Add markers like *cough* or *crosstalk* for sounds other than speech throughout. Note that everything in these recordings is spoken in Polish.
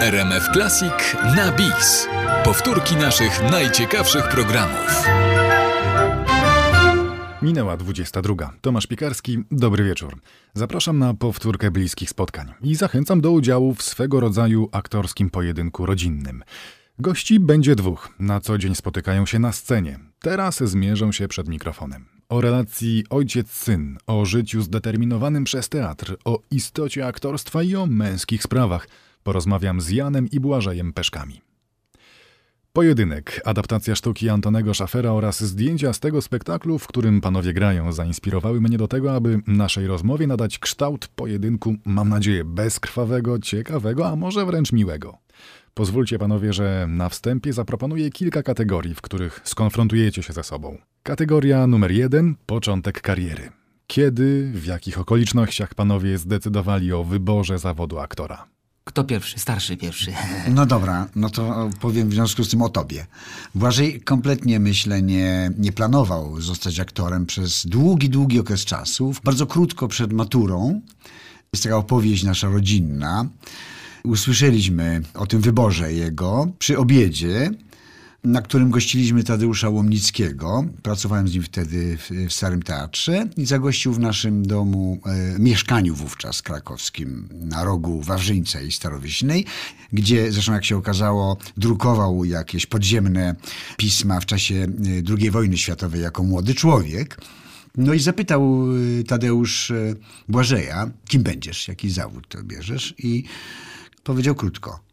RMF Classic na bis. Powtórki naszych najciekawszych programów. Minęła 22. Tomasz Piekarski, dobry wieczór. Zapraszam na powtórkę bliskich spotkań i zachęcam do udziału w swego rodzaju aktorskim pojedynku rodzinnym. Gości będzie dwóch. Na co dzień spotykają się na scenie. Teraz zmierzą się przed mikrofonem. O relacji ojciec-syn, o życiu zdeterminowanym przez teatr, o istocie aktorstwa i o męskich sprawach porozmawiam z Janem i Błażejem Peszkami. Pojedynek, adaptacja sztuki Antonego Szafera oraz zdjęcia z tego spektaklu, w którym panowie grają, zainspirowały mnie do tego, aby naszej rozmowie nadać kształt pojedynku, mam nadzieję, bezkrwawego, ciekawego, a może wręcz miłego. Pozwólcie panowie, że na wstępie zaproponuję kilka kategorii, w których skonfrontujecie się ze sobą. Kategoria numer jeden początek kariery. Kiedy, w jakich okolicznościach panowie zdecydowali o wyborze zawodu aktora? Kto pierwszy? Starszy pierwszy. *laughs* No dobra, no to powiem w związku z tym o tobie. Błażej kompletnie, myślę, nie, nie planował zostać aktorem przez długi, długi okres czasu. Bardzo krótko przed maturą jest taka opowieść nasza rodzinna. Usłyszeliśmy o tym wyborze jego przy obiedzie na którym gościliśmy Tadeusza Łomnickiego. Pracowałem z nim wtedy w, w Starym Teatrze i zagościł w naszym domu, e, mieszkaniu wówczas krakowskim, na rogu Wawrzyńca i Starowiśnej, gdzie zresztą jak się okazało drukował jakieś podziemne pisma w czasie e, II wojny światowej jako młody człowiek. No i zapytał e, Tadeusz e, Błażeja, kim będziesz, jaki zawód to bierzesz i powiedział krótko,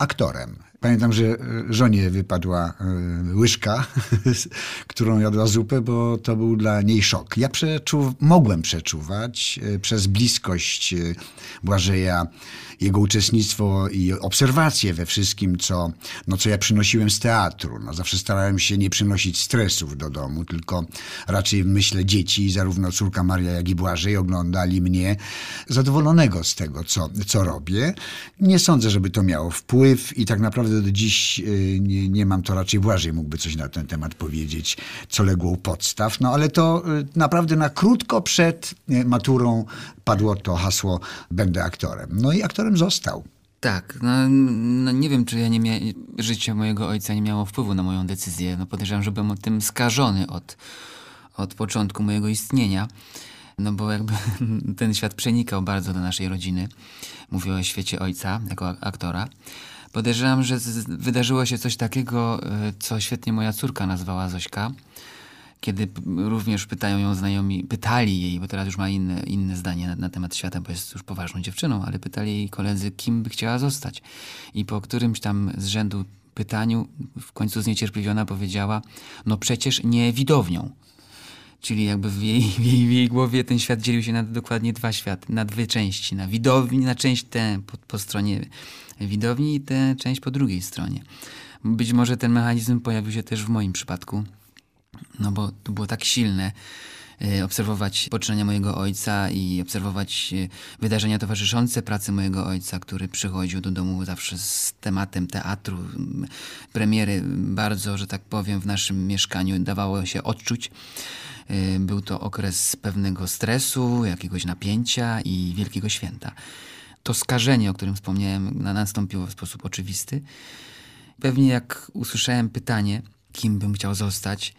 aktorem. Pamiętam, że e, żonie wypadła e, łyżka, *laughs* którą jadła zupę, bo to był dla niej szok. Ja przeczuw, mogłem przeczuwać e, przez bliskość Błażeja jego uczestnictwo i obserwacje we wszystkim, co, no, co ja przynosiłem z teatru. No, zawsze starałem się nie przynosić stresów do domu, tylko raczej myślę dzieci, zarówno córka Maria, jak i Błażej oglądali mnie zadowolonego z tego, co, co robię. Nie sądzę, żeby to miało wpływ i tak naprawdę do dziś y, nie, nie mam, to raczej Błażej mógłby coś na ten temat powiedzieć, co legło u podstaw. No ale to y, naprawdę na krótko przed y, maturą padło to hasło będę aktorem. No i aktorem został. Tak, no, no, nie wiem, czy ja nie mia- życie mojego ojca nie miało wpływu na moją decyzję. No podejrzewam, że byłem tym skażony od, od początku mojego istnienia. No bo jakby *laughs* ten świat przenikał bardzo do naszej rodziny. Mówię o świecie ojca jako aktora. Podejrzewam, że wydarzyło się coś takiego, e, co świetnie moja córka nazwała Zośka. Kiedy również pytają ją znajomi, pytali jej, bo teraz już ma inne, inne zdanie na, na temat świata, bo jest już poważną dziewczyną, ale pytali jej koledzy, kim by chciała zostać. I po którymś tam z rzędu pytaniu, w końcu zniecierpliwiona powiedziała, no przecież nie widownią. Czyli jakby w jej, w jej, w jej głowie ten świat dzielił się na dokładnie dwa światy, na dwie części. Na widowni, na część tę po, po stronie widowni i tę część po drugiej stronie. Być może ten mechanizm pojawił się też w moim przypadku, no bo to było tak silne obserwować poczynania mojego ojca i obserwować e, wydarzenia towarzyszące pracy mojego ojca, który przychodził do domu zawsze z tematem teatru. Premiery bardzo, że tak powiem, w naszym mieszkaniu dawało się odczuć. E, był to okres pewnego stresu, jakiegoś napięcia i wielkiego święta to skażenie, o którym wspomniałem, nastąpiło w sposób oczywisty. Pewnie jak usłyszałem pytanie, kim bym chciał zostać,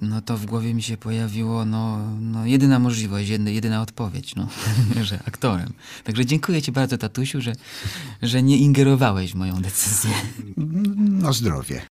no to w głowie mi się pojawiło no, no jedyna możliwość, jedyna, odpowiedź, no, *laughs* że aktorem. Także dziękuję ci bardzo, tatusiu, że, że nie ingerowałeś w moją decyzję. No zdrowie.